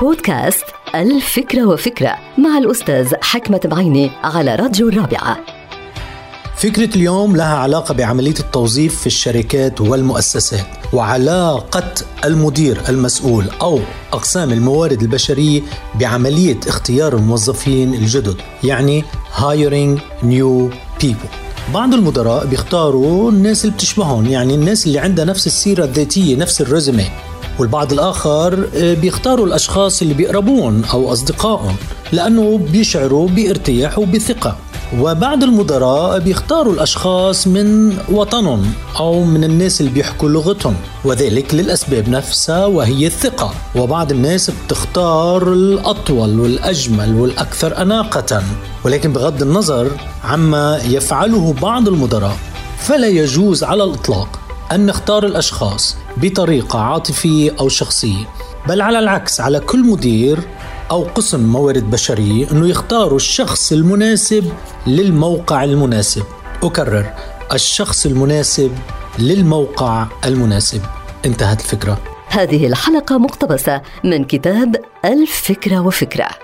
بودكاست الفكرة وفكرة مع الأستاذ حكمة بعيني على راديو الرابعة. فكرة اليوم لها علاقة بعملية التوظيف في الشركات والمؤسسات وعلاقة المدير المسؤول أو أقسام الموارد البشرية بعملية اختيار الموظفين الجدد يعني hiring new people. بعض المدراء بيختاروا الناس اللي بتشبههم يعني الناس اللي عندها نفس السيرة الذاتية نفس الرزمة. والبعض الآخر آه، بيختاروا الأشخاص اللي بيقربون أو أصدقائهم لأنه بيشعروا بارتياح وبثقة. وبعض المدراء بيختاروا الأشخاص من وطنهم أو من الناس اللي بيحكوا لغتهم. وذلك للأسباب نفسها وهي الثقة. وبعض الناس بتختار الأطول والأجمل والأكثر أناقة. ولكن بغض النظر عما يفعله بعض المدراء فلا يجوز على الإطلاق. أن نختار الأشخاص بطريقة عاطفية أو شخصية بل على العكس على كل مدير أو قسم موارد بشرية أنه يختاروا الشخص المناسب للموقع المناسب. أكرر الشخص المناسب للموقع المناسب. انتهت الفكرة. هذه الحلقة مقتبسة من كتاب الفكرة وفكرة.